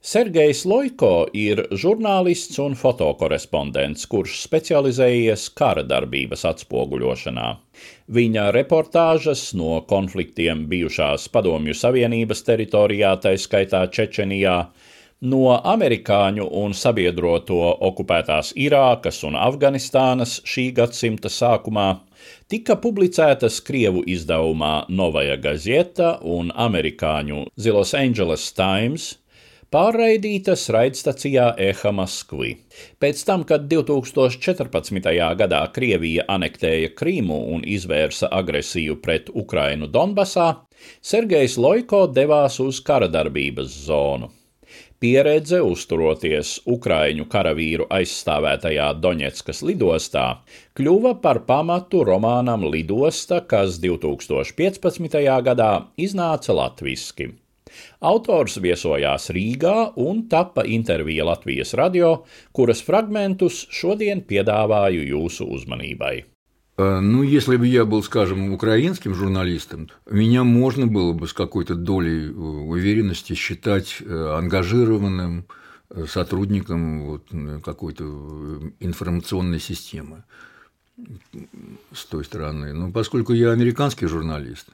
Sergejs Loiko ir žurnālists un fotokorespondents, kurš specializējies kara darbības atspoguļošanā. Viņa reportāžas no konfliktiem bijušās Padomju Savienības teritorijā, tā skaitā Čečenijā, no amerikāņu un sabiedroto okupētās Irākas un Afganistānas šī gadsimta sākumā tika publicētas Krievu izdevumā Novaja Gazeta un amerikāņu The Los Angeles Times, pārraidītas raidstacijā Eha Maskvi. Pēc tam, kad 2014. gadā Krievija anektēja Krīmu un izvērsa agresiju pret Ukrainu Donbasā, Sergejs Loiko devās uz karadarbības zonu. Pieredze uzturoties Ukraiņu karavīru aizstāvētajā Doņetskas lidostā kļuva par pamatu romānam Lidosta, kas 2015. gadā iznāca latviski. Autors viesojās Rīgā un tapa intervija Latvijas radio, kuras fragmentus šodien piedāvāju jūsu uzmanībai. Ну, если бы я был, скажем, украинским журналистом, меня можно было бы с какой-то долей уверенности считать ангажированным сотрудником вот какой-то информационной системы с той стороны. Но поскольку я американский журналист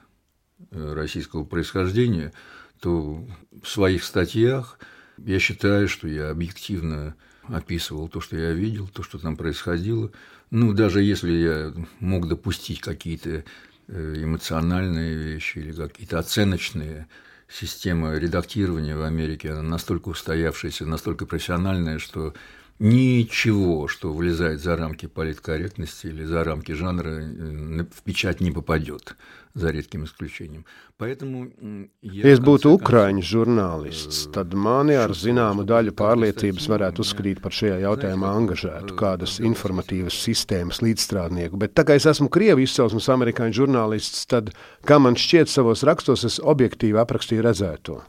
российского происхождения, то в своих статьях я считаю, что я объективно описывал то, что я видел, то, что там происходило. Ну, даже если я мог допустить какие-то эмоциональные вещи или какие-то оценочные, система редактирования в Америке, она настолько устоявшаяся, настолько профессиональная, что ничего, что вылезает за рамки политкорректности или за рамки жанра, в печать не попадет, за редким исключением. Поэтому ja es būtu ukrāņu žurnālists, tad mani ar zināmu daļu pārliecības varētu uzskatīt par šajā jautājumā angažētu kādas informatīvas sistēmas līdzstrādnieku. Bet tā kā es esmu Krievu izcelsmes amerikāņu žurnālists, tad, kā man šķiet savos rakstos, es objektīvi aprakstīju redzēto.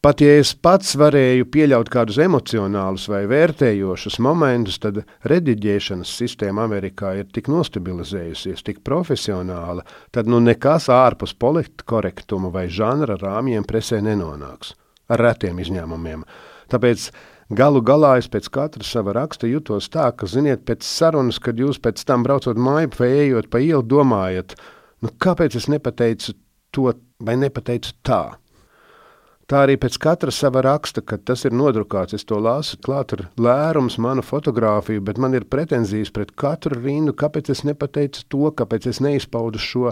Pat ja es pats varēju pieļaut kādus emocionālus vai vērtējošus momentus, tad rediģēšanas sistēma Amerikā ir tik nostabilizējusies, tik profesionāla, tad nu nekas ārpus politkorektuma vai žanra rāmjiem presē nenonāks. Ar retiem izņēmumiem. Tāpēc galu galā es pēc katra sava raksta jutos tā, ka, ziniet, pēc sarunas, kad jūs pēc tam braucot māju vai ejot pa ielu, domājat, nu kāpēc es nepateicu to vai nepateicu tā? Tā arī pēc katra sava raksta, kad tas ir nodrukāts, es to lasu, klāt ir lērums, manu fotografiju, bet man ir pretenzijas pret katru rindu, kāpēc es nepateicu to, kāpēc es neizpaudu šo.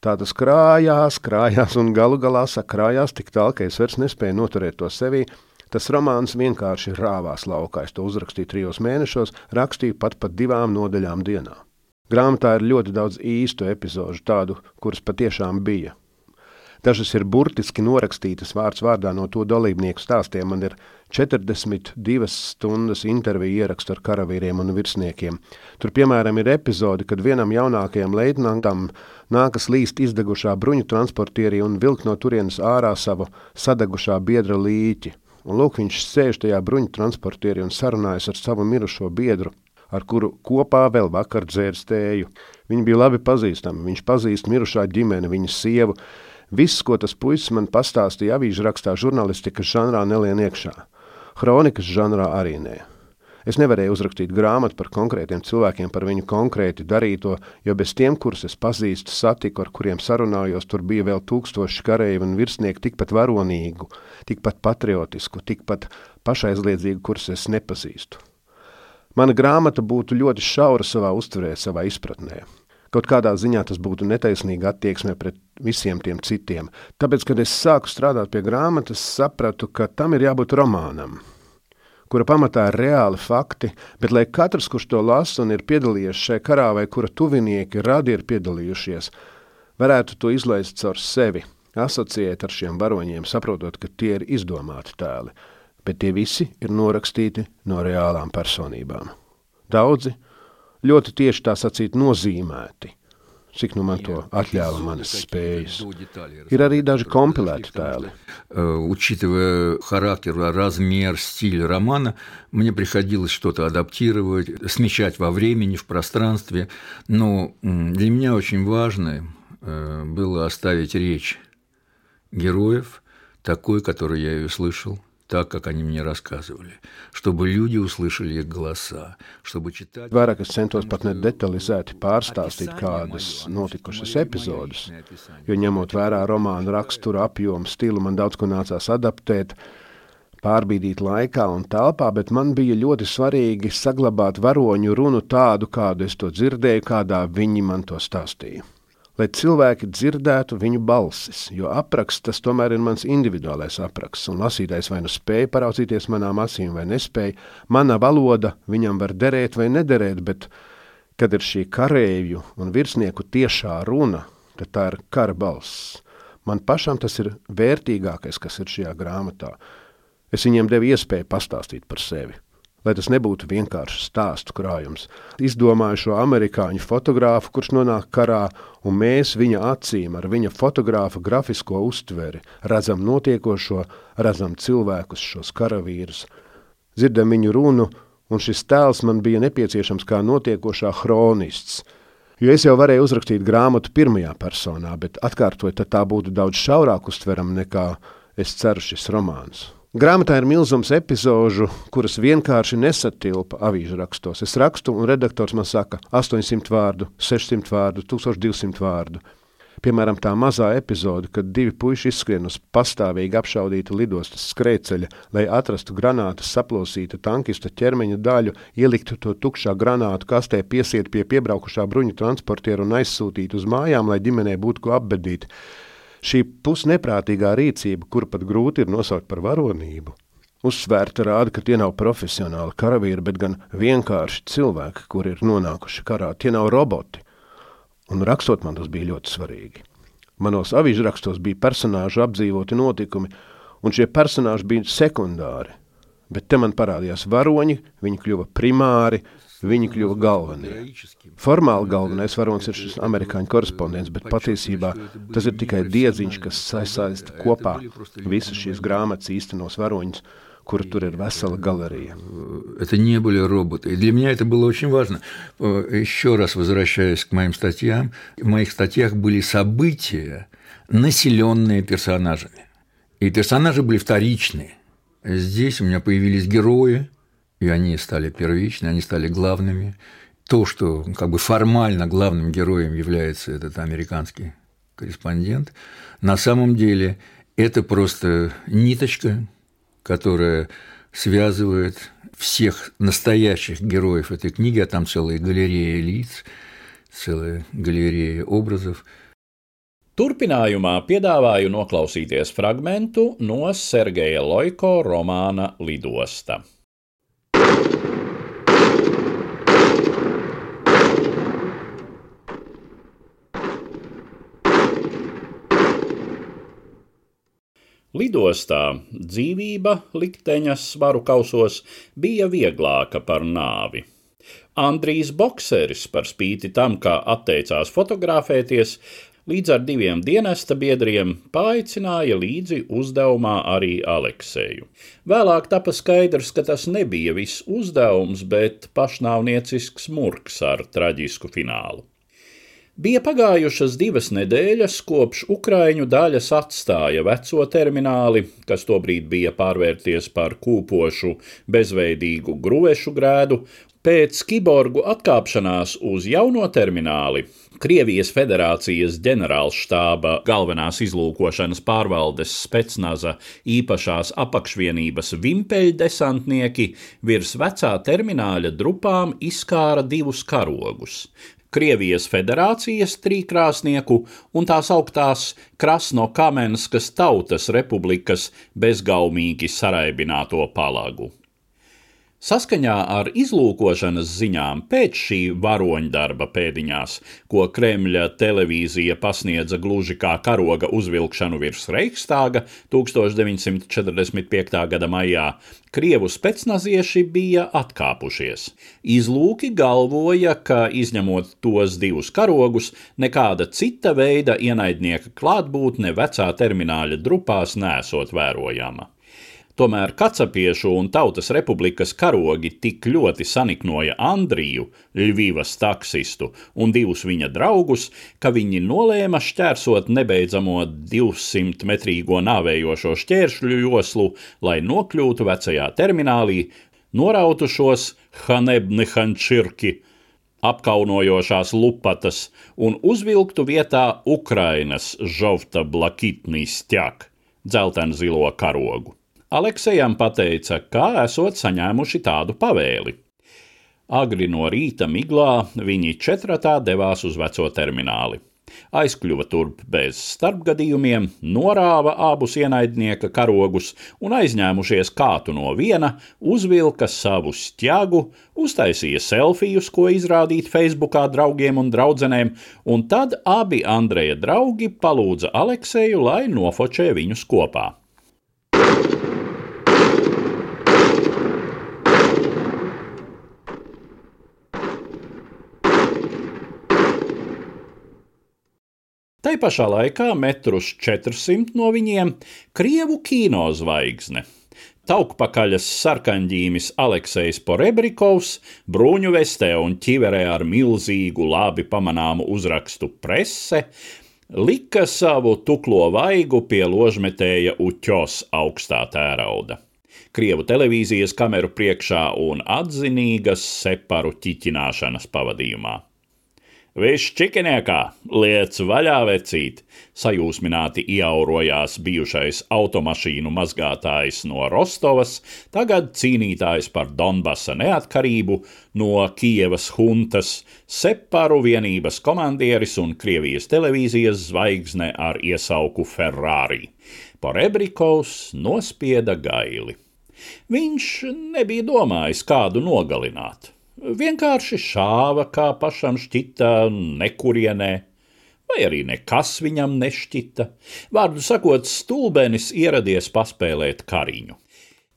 Tā tas krājās, krājās un galu galā sakrājās tik tālu, ka es vairs nespēju noturēt to sevī. Tas romāns vienkārši rāvās laukā. Es to uzrakstīju trijos mēnešos, rakstīju pat pa divām nodaļām dienā. Grāmatā ir ļoti daudz īstu epizodu, tādu, kuras patiešām bija. Dažas ir burtiski norakstītas vārds vārdā no to dalībnieku stāstiem. Man ir 42 stundas interviju ierakstu ar karavīriem un virsniekiem. Tur, piemēram, ir epizode, kad vienam jaunākajam leitnantam nākas līst izdegušā bruņu transportierī un vilkt no turienes ārā savu sadegušā biedra līķi. Un lūk, viņš sēž tajā bruņu transportierī un sarunājas ar savu mirušo biedru, ar kuru kopā vēl vakar dzērs tēju. Viņi bija labi pazīstami, viņš pazīst mirušā ģimeni, viņas sievu, Viss, ko tas puisis man pastāstīja avīžu rakstā, žurnālistikas žanrā nelien iekšā. Kronikas žanrā arī nē. Es nevarēju uzrakstīt grāmatu par konkrētiem cilvēkiem, par viņu konkrēti darīto, jo bez tiem, kurus es pazīstu, satiku, ar kuriem sarunājos, tur bija vēl tūkstoši kareivu un virsnieku tikpat varonīgu, tikpat patriotisku, tikpat pašaizliedzīgu, kurus es nepazīstu. Mana grāmata būtu ļoti šaura savā uztverē, savā izpratnē. Kaut kādā ziņā tas būtu netaisnīgi attieksme pret visiem tiem citiem. Tāpēc, kad es sāku strādāt pie grāmatas, sapratu, ka tam ir jābūt romānam, kura pamatā ir reāli fakti, bet lai katrs, kurš to lasa un ir piedalījies šajā karā, vai kura tuvinieki radi ir piedalījušies, varētu to izlaist caur sevi, asociēt ar šiem varoņiem, saprotot, ka tie ir izdomāti tēli, bet tie visi ir norakstīti no reālām personībām. Daudzi ļoti tieši tā sacīt nozīmēti, cik nu man to atļāva manas spējas. Ir arī daži kompilēti tēli. Учитывая характер, размер, стиль романа, мне приходилось что-то адаптировать, смещать во времени, в пространстве. Но для меня очень важно было оставить речь героев такой, которую я ее слышал так, как они мне рассказывали, чтобы люди услышали их голоса, чтобы читать... Vairāk es centos pat nedetalizēti pārstāstīt kādas notikušas epizodes, jo ņemot vērā romānu raksturu, apjomu, stilu, man daudz ko nācās adaptēt, pārbīdīt laikā un telpā, bet man bija ļoti svarīgi saglabāt varoņu runu tādu, kādu es to dzirdēju, kādā viņi man to stāstīja lai cilvēki dzirdētu viņu balsis, jo apraksts tas tomēr ir mans individuālais apraksts, un lasītājs vai nu spēja paraudzīties manām acīm vai nespēja. Mana valoda viņam var derēt vai nederēt, bet kad ir šī karēju un virsnieku tiešā runa, tad tā ir kara balss. Man pašam tas ir vērtīgākais, kas ir šajā grāmatā. Es viņiem devu iespēju pastāstīt par sevi lai tas nebūtu vienkārši stāstu krājums. Izdomāju šo amerikāņu fotogrāfu, kurš nonāk karā, un mēs viņa acīm ar viņa fotografa grafisko uztveri redzam notiekošo, redzam cilvēkus, šos karavīrus, dzirdam viņu runu, un šis tēls man bija nepieciešams kā notiekošā hronists. Jo es jau varēju uzrakstīt grāmatu pirmajā personā, bet atkārtot, tā būtu daudz šaurāk uztverama nekā es ceru šis romāns. Grāmatā ir milzums epizožu, kuras vienkārši nesatilpa avīžu rakstos. Es rakstu, un redaktors man saka, 800 vārdu, 600 vārdu, 1200 vārdu. Piemēram, tā mazā epizode, kad divi puiši izskrien uz pastāvīgi apšaudīta lidostas skrejceļa, lai atrastu granātas saplosītu tankista ķermeņa daļu, ieliktu to tukšā granātu kastē, piesiet pie piebraukušā bruņu transportiera un aizsūtītu uz mājām, lai ģimenei būtu ko apbedīt. Šī pusneprātīgā rīcība, kuru pat grūti ir nosaukt par varonību, uzsvērta rāda, ka tie nav profesionāli karavīri, bet gan vienkārši cilvēki, kuri ir nonākuši karā. Tie nav roboti. Un rakstot man tas bija ļoti svarīgi. Manos avīžu rakstos bija personāžu apdzīvoti notikumi, un šie personāži bija sekundāri. Bet te man parādījās varoņi, viņi kļuva primāri, Viņi kļuva galvenie. Formāli galvenais varonis ir šis amerikāņu korespondents, bet patiesībā tas ir tikai diedziņš, kas sasaista kopā visas šīs grāmatas īstenos varoņus kur tur ir весела галерея. Это не были роботы. И для меня это было очень важно. Еще раз возвращаясь к моим статьям, в моих статьях были события, населенные персонажами. И персонажи были вторичные. Здесь у меня появились герои, и они стали первичны, они стали главными. То, что как бы формально главным героем является этот американский корреспондент, на самом деле это просто ниточка, которая связывает всех настоящих героев этой книги, а там целая галерея лиц, целая галерея образов. Turpinājumā piedāvāju noklausīties fragmentu no Sergeja Loiko romāna Lidosta. Lidostā dzīvība likteņa svaru kausos bija vieglāka par nāvi. Andrijs Bokseris, par spīti tam, kā atteicās fotografēties, līdz ar diviem dienesta biedriem paaicināja līdzi uzdevumā arī Aleksēju. Vēlāk tapa skaidrs, ka tas nebija viss uzdevums, bet pašnāvniecisks murgs ar traģisku finālu. Bija pagājušas divas nedēļas, kopš Ukrāņu daļas atstāja veco termināli, kas tobrīd bija pārvērties par kūpošu, bezveidīgu grūvešu grēdu. Pēc kiborgu atkāpšanās uz jauno termināli Krievijas Federācijas ģenerālštāba galvenās izlūkošanas pārvaldes specnaza īpašās apakšvienības vimpeļdesantnieki virs vecā termināļa drupām izkāra divus karogus Krievijas federācijas trīkrāsnieku un tās augtās Krasno-Kamenskas tautas republikas bezgaumīgi saraibināto palagu. Saskaņā ar izlūkošanas ziņām pēc šī varoņdarba pēdiņās, ko Kremļa televīzija pasniedza gluži kā karoga uzvilkšanu virs Reichstāga 1945. gada maijā, Krievu specnazieši bija atkāpušies. Izlūki galvoja, ka izņemot tos divus karogus, nekāda cita veida ienaidnieka klātbūtne vecā termināļa drupās nesot vērojama. Tomēr Kacapiešu un Tautas republikas karogi tik ļoti saniknoja Andriju, Ļvivas taksistu un divus viņa draugus, ka viņi nolēma šķērsot nebeidzamo 200 metrīgo nāvējošo šķēršļu joslu, lai nokļūtu vecajā terminālī, norautu šos Hanebnihančirki, apkaunojošās lupatas un uzvilktu vietā Ukrainas žovta blakitnī stjak, dzeltenzilo karogu. Aleksejam pateica, kā esot saņēmuši tādu pavēli. Agri no rīta miglā viņi četratā devās uz veco termināli. Aizkļuva turp bez starpgadījumiem, norāva abus ienaidnieka karogus un aizņēmušies kātu no viena, uzvilka savu stjagu, uztaisīja selfijus, ko izrādīt Facebookā draugiem un draudzenēm, un tad abi Andreja draugi palūdza Alekseju, lai nofočē viņus kopā. Tai pašā laikā metrus 400 no viņiem krievu kino zvaigzne. Taukpakaļas sarkanģīmis Aleksejs Porebrikovs, bruņu vestē un ķiverē ar milzīgu, labi pamanāmu uzrakstu prese, lika savu tuklo vaigu pie ložmetēja uķos augstā tērauda. Krievu televīzijas kameru priekšā un atzinīgas separu ķiķināšanas pavadījumā. Viss čikiniekā, liec vaļā vecīt, sajūsmināti ieaurojās bijušais automašīnu mazgātājs no Rostovas, tagad cīnītājs par Donbasa neatkarību, no Kievas huntas, separu vienības komandieris un Krievijas televīzijas zvaigzne ar iesauku Ferrari. Porebrikovs nospieda gaili. Viņš nebija domājis kādu nogalināt vienkārši šāva, kā pašam šķita, nekurienē, vai arī nekas viņam nešķita. Vārdu sakot, stulbenis ieradies paspēlēt kariņu.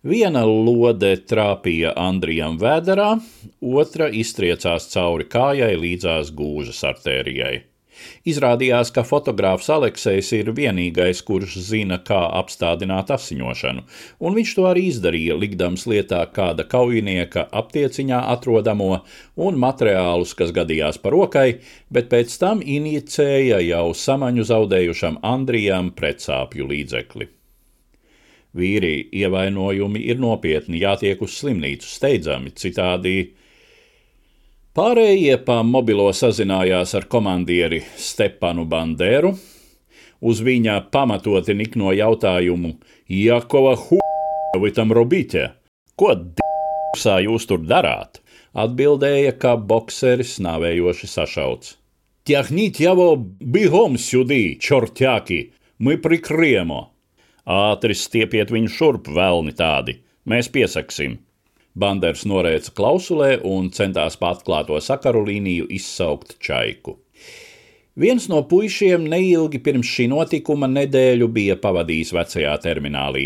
Viena lode trāpīja Andrijam vēderā, otra iztriecās cauri kājai līdzās gūžas artērijai. Izrādījās, ka fotogrāfs Aleksējs ir vienīgais, kurš zina, kā apstādināt asiņošanu, un viņš to arī izdarīja, likdams lietā kāda kaujinieka aptieciņā atrodamo un materiālus, kas gadījās par rokai, bet pēc tam inicēja jau samaņu zaudējušam Andrijam pretsāpju līdzekli. Vīri ievainojumi ir nopietni, jātiek uz slimnīcu steidzami, citādi Pārējie pa mobilo sazinājās ar komandieri Stepanu Banderu. Uz viņa pamatoti nikno jautājumu: Jakova Huļovi tam robīķe, ko d***sā jūs tur darāt? Atbildēja, ka bokseris nāvējoši sašauts. Тягните его бегом сюди, чортяки, мы прикриемо. Ātri stiepiet viņu šurp, vēlni tādi, mēs piesaksim. Banders norēca klausulē un centās pa atklāto sakaru līniju izsaukt čaiku. Viens no puišiem neilgi pirms šī notikuma nedēļu bija pavadījis vecajā terminālī.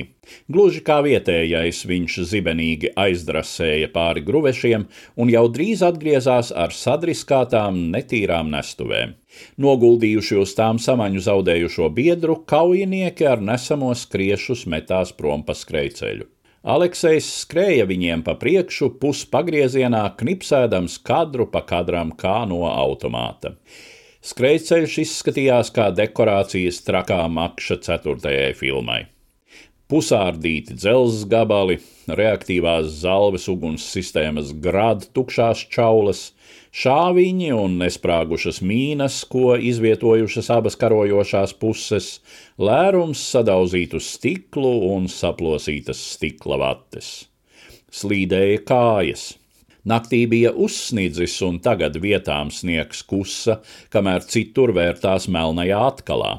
Gluži kā vietējais, viņš zibenīgi aizdrasēja pāri gruvešiem un jau drīz atgriezās ar sadriskātām, netīrām nestuvēm. Noguldījuši uz tām samaņu zaudējušo biedru, kaujinieki ar nesamo skriešus metās prom pa skrejceļu. Aleksejs skrēja viņiem pa priekšu, puspagriezienā, knipsēdams kadru pa kadram kā no automāta. Skrejceļš izskatījās kā dekorācijas trakā makša ceturtajai filmai. Pusārdīti dzelzs gabali, reaktīvās zalves uguns sistēmas grādu tukšās čaulas, šāviņi un nesprāgušas mīnas, ko izvietojušas abas karojošās puses, lērums sadauzītu stiklu un saplosītas stikla vates. Slīdēja kājas. Naktī bija uzsnidzis, un tagad vietām sniegs kusa, kamēr citur vērtās melnajā atkalā.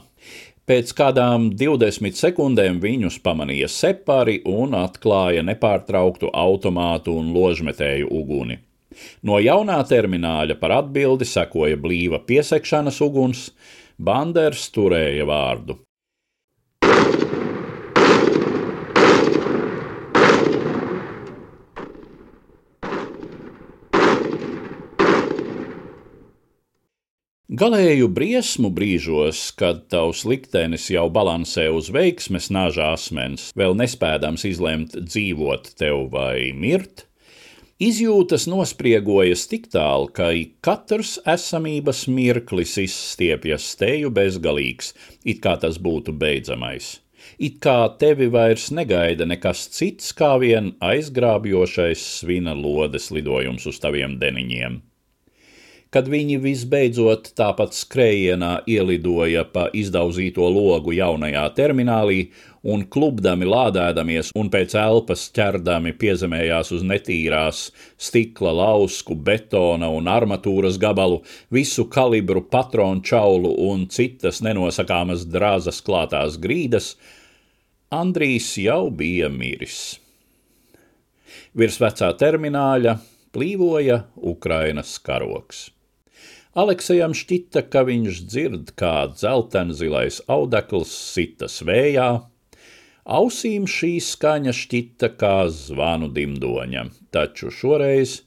Pēc kādām 20 sekundēm viņus pamanīja separi un atklāja nepārtrauktu automātu un ložmetēju uguni. No jaunā termināļa par atbildi sekoja blīva piesakšanas uguns, Banders turēja vārdu. Galēju briesmu brīžos, kad tavs liktenis jau balansē uz veiksmes naža asmens, vēl nespēdams izlemt dzīvot tev vai mirt, izjūtas nospriegojas tik tālu, ka katrs esamības mirklis izstiepjas steju bezgalīgs, it kā tas būtu beidzamais. It kā tevi vairs negaida nekas cits kā vien aizgrābjošais svina lodes lidojums uz taviem deniņiem kad viņi visbeidzot tāpat skrējienā ielidoja pa izdauzīto logu jaunajā terminālī un klubdami lādēdamies un pēc elpas ķerdami piezemējās uz netīrās stikla lausku, betona un armatūras gabalu, visu kalibru patronu čaulu un citas nenosakāmas drāzas klātās grīdas, Andrijs jau bija miris. Virs vecā termināļa plīvoja Ukrainas karoks. Aleksejam šķita, ka viņš dzird, kā dzeltenzilais audekls sitas vējā. Ausīm šī skaņa šķita kā zvanu dimdoņa, taču šoreiz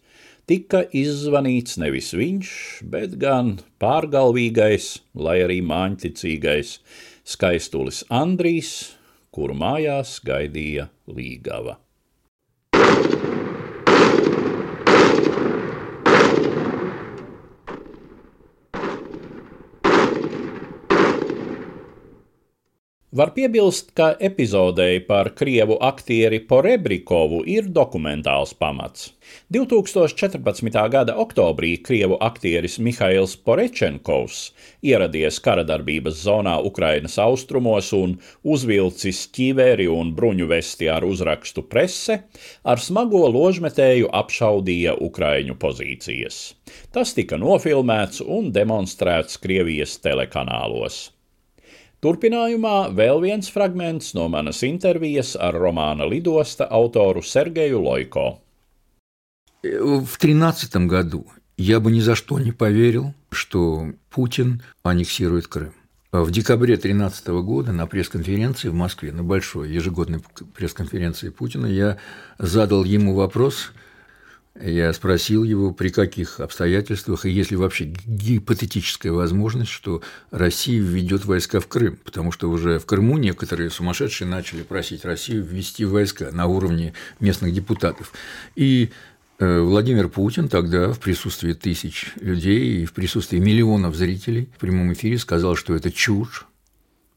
tika izzvanīts nevis viņš, bet gan pārgalvīgais, lai arī māņticīgais skaistulis Andrijs, kuru mājās gaidīja līgava. Var piebilst, ka epizodei par krievu aktieri Porebrikovu ir dokumentāls pamats. 2014. gada oktobrī krievu aktieris Mihails Porečenkovs ieradies karadarbības zonā Ukrainas austrumos un uzvilcis ķīveri un bruņu vesti ar uzrakstu prese, ar smago ložmetēju apšaudīja Ukraiņu pozīcijas. Tas tika nofilmēts un demonstrēts Krievijas telekanālos. Turpinājumā vēl viens fragments no manas intervijas ar romāna Lidosta autoru Sergeju Лойко. В 13 году я бы ни за что не поверил, что Путин аннексирует Крым. В декабре 2013 года на пресс-конференции в Москве, на большой ежегодной пресс-конференции Путина, я задал ему вопрос – я спросил его, при каких обстоятельствах, и есть ли вообще гипотетическая возможность, что Россия введет войска в Крым, потому что уже в Крыму некоторые сумасшедшие начали просить Россию ввести войска на уровне местных депутатов. И э, Владимир Путин тогда в присутствии тысяч людей и в присутствии миллионов зрителей в прямом эфире сказал, что это чушь,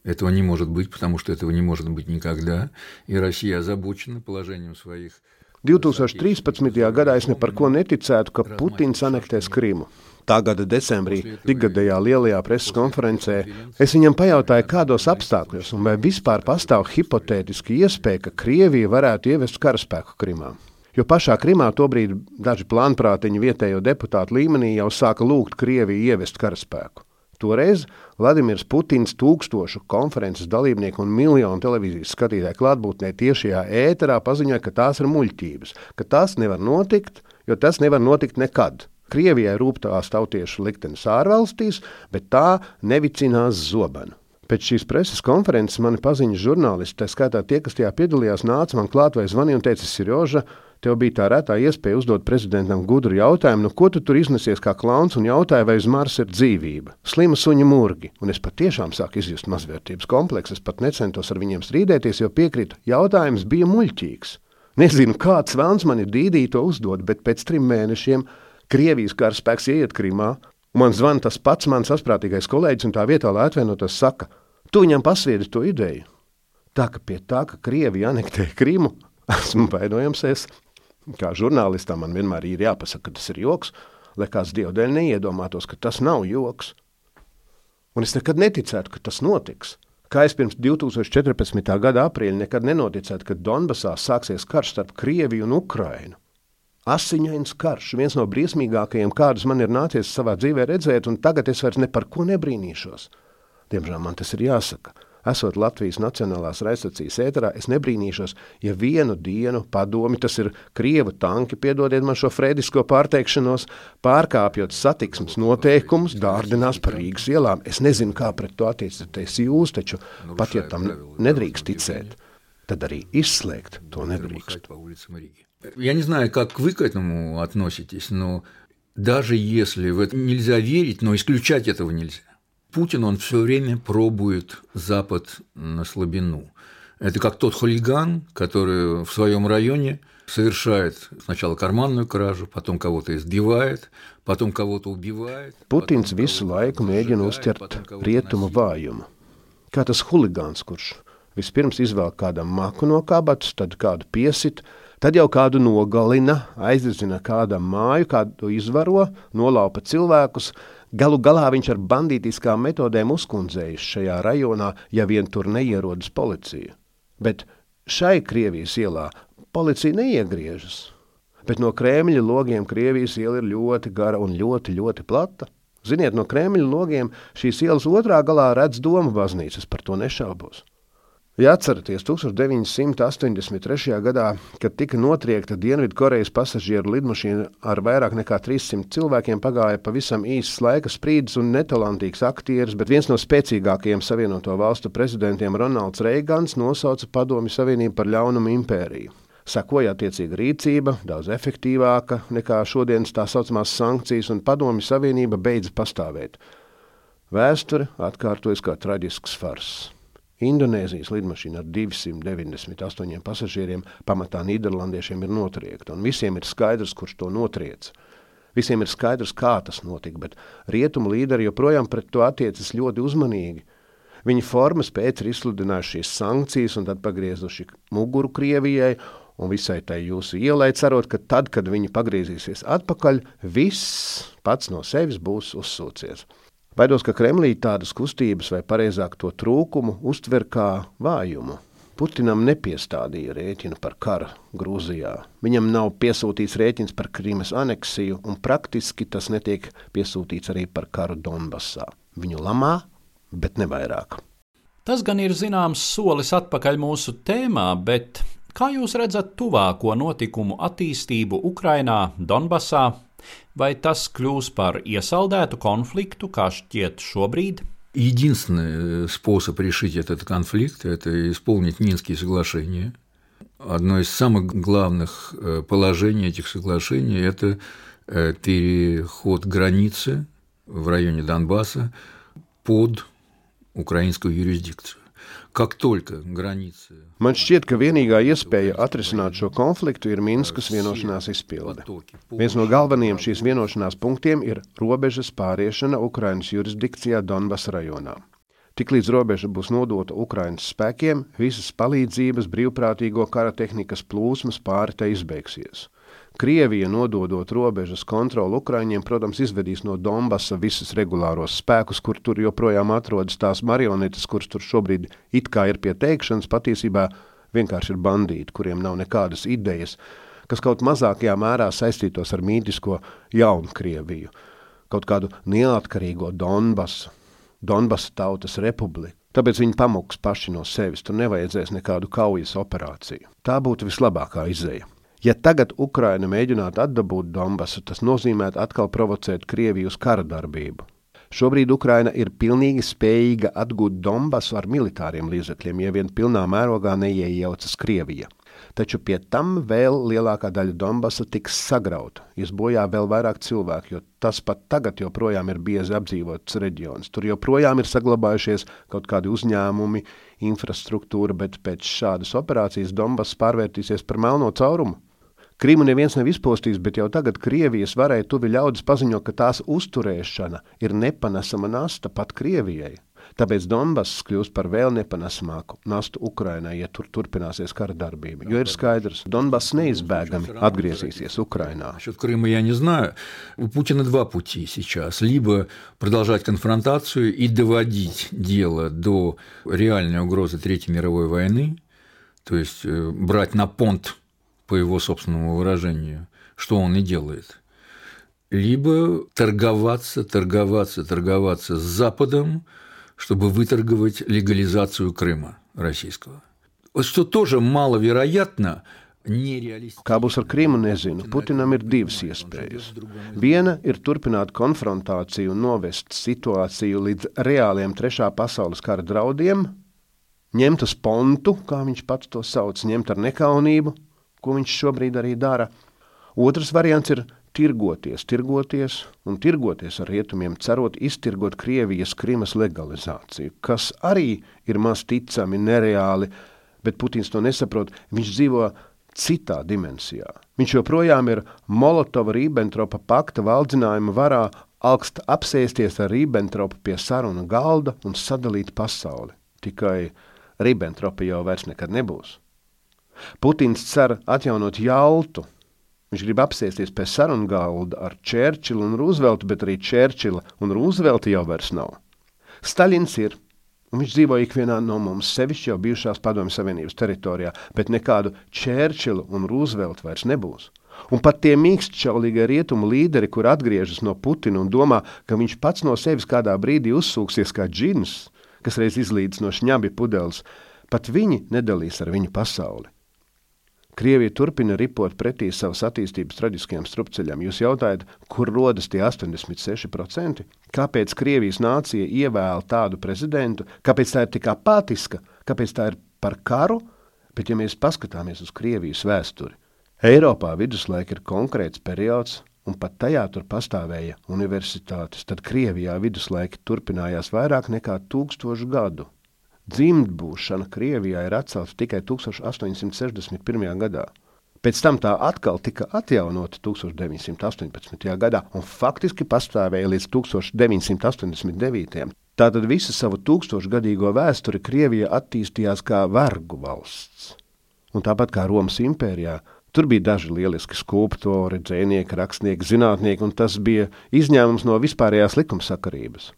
этого не может быть, потому что этого не может быть никогда, и Россия озабочена положением своих 2013. gadā es ne par ko neticētu, ka Putins anektēs Krimu. Tā gada decembrī, ikgadējā lielajā preses konferencē, es viņam pajautāju, kādos apstākļos un vai vispār pastāv hipotētiski iespēja, ka Krievija varētu ievest karaspēku Krimā. Jo pašā Krimā tobrīd daži plānprātiņi vietējo deputātu līmenī jau sāka lūgt Krieviju ievest karaspēku. Toreiz Vladimirs Putins tūkstošu konferences dalībnieku un miljonu televīzijas skatītāju klātbūtnē tiešajā ēterā paziņoja, ka tās ir muļķības, ka tas nevar notikt, jo tas nevar notikt nekad. Krievijai rūp tās tautiešu liktenis ārvalstīs, bet tā nevicinās zobenu. Pēc šīs preses konferences mani paziņas žurnālisti, tā skaitā tie, kas tajā piedalījās, nāca man klāt vai zvanīja un teica, Sirjoža, Tev bija tā retā iespēja uzdot prezidentam gudru jautājumu, nu, ko tu tur iznesies kā klauns un jautāja, vai uz Marsa ir dzīvība. Slima suņa murgi, un es patiešām sāku izjust mazvērtības kompleksu. Es pat necentos ar viņiem strīdēties, jo piekrītu, jautājums bija muļķīgs. Nezinu, kāds vēlns man ir dīdī to uzdot, bet pēc trim mēnešiem Krievijas karaspēks ieiet Krimā, un man zvana tas pats mans asprātīgais kolēģis, un tā vietā, lai atvienotos, saka, tu viņam pasviedi to ideju. Tā ka pie tā, ka Krievija anektē Krimu, esmu vainojams es. Kā žurnālistam man vienmēr ir jāpasaka, ka tas ir joks, lai kāds dievdēļ neiedomātos, ka tas nav joks. Un es nekad neticētu, ka tas notiks. Kā es pirms 2014. gada aprīļa nekad nenoticētu, ka Donbasā sāksies karš starp Krieviju un Ukrainu. Asiņains karš, viens no briesmīgākajiem, kādus man ir nācies savā dzīvē redzēt, un tagad es vairs ne par ko nebrīnīšos. Diemžēl man tas ir jāsaka esot Latvijas Nacionālās raidstacijas ēterā, es nebrīnīšos, ja vienu dienu padomi, tas ir krievu tanki, piedodiet man šo frēdisko pārteikšanos, pārkāpjot satiksmes noteikumus, dārdinās par Rīgas ielām. Es nezinu, kā pret to attiecaties jūs, taču pat ja tam nedrīkst ticēt, tad arī izslēgt to nedrīkst. Я не знаю, как вы к этому относитесь, но даже если в это нельзя верить, но исключать этого нельзя. Путин, он все время пробует Запад на слабину. Это как тот хулиган, который в своем районе совершает сначала карманную кражу, потом кого-то избивает, потом кого-то убивает. Putins visu laiku mēģina uzķert rietumu vājumu. Kā tas huligāns, kurš vispirms izvelk kādam maku no kabatas, tad kādu piesit, tad jau kādu nogalina, aizdedzina kādam māju, kādu izvaro, nolaupa cilvēkus, Galu galā viņš ar bandītiskām metodēm uzkundzējis šajā rajonā, ja vien tur neierodas policija. Bet šai Krievijas ielā policija neiegriežas. Bet no Kremļa logiem Krievijas iela ir ļoti gara un ļoti, ļoti plata. Ziniet, no Kremļa logiem šīs ielas otrā galā redz domu baznīcas, par to nešaubos. Ja atceraties 1983. gadā, kad tika notriekta Dienvidkorejas pasažieru lidmašīna ar vairāk nekā 300 cilvēkiem, pagāja pavisam īsts laika sprīdis un netalantīgs aktieris, bet viens no spēcīgākajiem Savienoto valstu prezidentiem Ronalds Reigans nosauca Padomju Savienību par ļaunumu impēriju. Sekoja attiecīga rīcība, daudz efektīvāka nekā šodienas tā saucamās sankcijas, un Padomju Savienība beidza pastāvēt. Vēsture atkārtojas kā traģisks farss. Indonēzijas lidmašīna ar 298 pasažieriem pamatā Nīderlandiešiem ir notriekta, un visiem ir skaidrs, kurš to notriec. Visiem ir skaidrs, kā tas notika, bet rietumu līderi joprojām pret to attiecas ļoti uzmanīgi. Viņi formas pēc ir izsludinājuši šīs sankcijas un tad pagriezuši muguru Krievijai un visai tai jūsu ielai, cerot, ka tad, kad viņi pagriezīsies atpakaļ, viss pats no sevis būs uzsūcies. Baidos, ka Kremlī tādas kustības, vai precīzāk to trūkumu, uztver kā vājumu. Putinam nepiestādīja rēķinu par karu Grūzijā. Viņam nav piesūtīts rēķins par Krīmas aneksiju, un praktiski tas netiek piesūtīts arī par karu Donbassā. Viņu lamā, bet ne vairāk. Tas gan ir zināms solis atpakaļ mūsu tēmā, bet kā jūs redzat tuvāko notikumu attīstību Ukrainā, Donbassā Vai tas kļūs par iesaldētu конфликту, kā šķiet шобрид? Единственный способ решить этот конфликт – это исполнить Минские соглашения. Одно из самых главных положений этих соглашений – это переход границы в районе Донбасса под украинскую юрисдикцию. Man šķiet, ka vienīgā iespēja atrisināt šo konfliktu ir Minskas vienošanās izpilde. Viens no galvenajiem šīs vienošanās punktiem ir robežas pāriešana Ukrainas jurisdikcijā Donbass rajonā. Tiklīdz robeža būs nodota Ukraiņas spēkiem, visas palīdzības brīvprātīgo kara tehnikas plūsmas pāri tai izbeigsies. Krievija, nododot robežas kontroli Ukraiņiem, protams, izvedīs no Donbasa visus regulāros spēkus, kur tur joprojām atrodas tās marionetes, kuras tur šobrīd it kā ir pie teikšanas, patiesībā vienkārši ir bandīti, kuriem nav nekādas idejas, kas kaut mazākajā mērā saistītos ar mītisko jaunu Krieviju, kaut kādu neatkarīgo Donbasu, Donbasa tautas republiku. Tāpēc viņi pamuks paši no sevis, tur nevajadzēs nekādu kaujas operāciju. Tā būtu vislabākā izēja. Ja tagad Ukraina mēģinātu atdabūt Donbasu, tas nozīmētu atkal provocēt Krieviju uz kara darbību. Šobrīd Ukraina ir pilnīgi spējīga atgūt Donbasu ar militāriem līdzekļiem, ja vien pilnā mērogā neiejaucas Krievija. Taču pie tam vēl lielākā daļa Donbasa tiks sagrauta, ies bojā vēl vairāk cilvēku, jo tas pat tagad joprojām ir biezi apdzīvots reģions. Tur joprojām ir saglabājušies kaut kādi uzņēmumi, infrastruktūra, bet pēc šādas operācijas Donbass pārvērtīsies par melno caurumu. Krīmu neviens nav izpostījis, bet jau tagad Krievijas varai tuvi ļaudis paziņo, ka tās uzturēšana ir nepanesama nasta pat Krievijai. Tāpēc Donbass kļūs par vēl nepanesamāku nastu Ukrainai, ja tur turpināsies kara darbība. Jo ir skaidrs, Donbass neizbēgami atgriezīsies Ukrainā. Насчет Крыма я не знаю. У Путина два пути сейчас. Либо продолжать конфронтацию и доводить дело до реальной угрозы Третьей мировой войны, то есть брать на понт по его собственному выражению, что он и делает. Либо торговаться, торговаться, торговаться с Западом, чтобы выторговать легализацию Крыма российского. Вот что тоже маловероятно, Kā būs ar Krimu, nezinu. Putinam ir divas iespējas. Viena ir turpināt konfrontāciju un novest situāciju līdz reāliem trešā pasaules kara draudiem, ņemt uz pontu, kā viņš pats to sauc, ņemt ar nekaunību, ko viņš šobrīd arī dara. Otrs variants ir tirgoties, tirgoties un tirgoties ar rietumiem, cerot iztirgot Krievijas Krimas legalizāciju, kas arī ir maz ticami, nereāli, bet Putins to nesaprot. Viņš dzīvo citā dimensijā. Viņš joprojām ir Molotova-Ribbentropa pakta valdzinājuma varā augst apsēsties ar Ribbentropu pie sarunu galda un sadalīt pasauli. Tikai Ribbentropa jau vairs nekad nebūs. Putins cer atjaunot Jaltu. Viņš grib apsēsties pie sarunu galda ar Čērčilu un Rūzveltu, bet arī Čērčila un Rūzvelta jau vairs nav. Staļins ir Viņš dzīvo ikvienā no mums, sevišķi jau bijušās Padomju Savienības teritorijā, bet nekādu Čērčilu un Rūzveltu vairs nebūs. Un pat tie mīkstšķaulīgie rietumu līderi, kur atgriežas no Putina un domā, ka viņš pats no sevis kādā brīdī uzsūksies kā džins, kas reiz izlīdz no šņabi pudeles, pat viņi nedalīs ar viņu pasauli. Krievija turpina ripot pretī savas attīstības traģiskajam strupceļam. Jūs jautājat, kur rodas tie 86%? Kāpēc Krievijas nācija ievēl tādu prezidentu? Kāpēc tā ir tik apātiska? Kāpēc tā ir par karu? Bet, ja mēs paskatāmies uz Krievijas vēsturi, Eiropā viduslaika ir konkrēts periods, un pat tajā tur pastāvēja universitātes. Tad Krievijā viduslaiki turpinājās vairāk nekā tūkstošu gadu. Dzimtbūšana Krievijā ir atcelta tikai 1861. gadā. Pēc tam tā atkal tika atjaunota 1918. gadā un faktiski pastāvēja līdz 1989. Tātad visu savu tūkstošgadīgo vēsturi Krievija attīstījās kā vergu valsts. Un tāpat kā Romas impērijā, tur bija daži lieliski skulptori, dzēnieki, rakstnieki, zinātnieki, un tas bija izņēmums no vispārējās likumsakarības.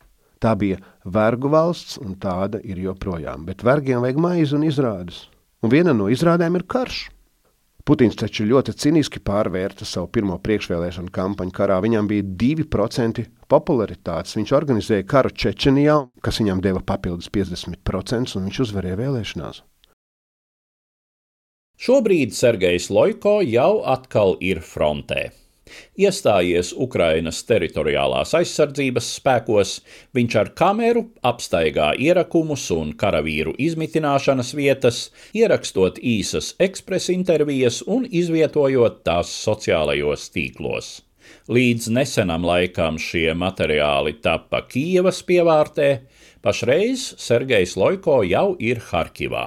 Tā bija vergu valsts, un tāda ir joprojām. Bet vergiem vajag maizi un izrādes. Un viena no izrādēm ir karš. Putins taču ļoti ciniski pārvērta savu pirmo priekšvēlēšanu kampaņu karā. Viņam bija 2% popularitātes. Viņš organizēja karu Čečenijā, kas viņam deva papildus 50%, un viņš uzvarēja vēlēšanās. Šobrīd Sergejs Loiko jau atkal ir frontē. Iestājies Ukrainas teritoriālās aizsardzības spēkos, viņš ar kameru apstaigā ierakumus un karavīru izmitināšanas vietas, ierakstot īsas ekspresa intervijas un izvietojot tās sociālajos tīklos. Līdz nesenam laikam šie materiāli tapa Kijavas pievārtē, pašreiz Sergejs Loiko jau ir Harkivā.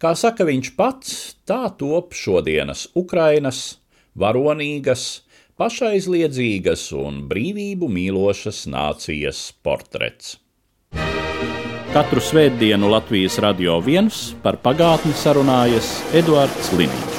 Kā saka viņš pats, tā top šodienas Ukrainas varonīgas, pašaizliedzīgas un brīvību mīlošas nācijas portrets. Katru svētdienu Latvijas radio viens par pagātni sarunājas Eduards Liniņš.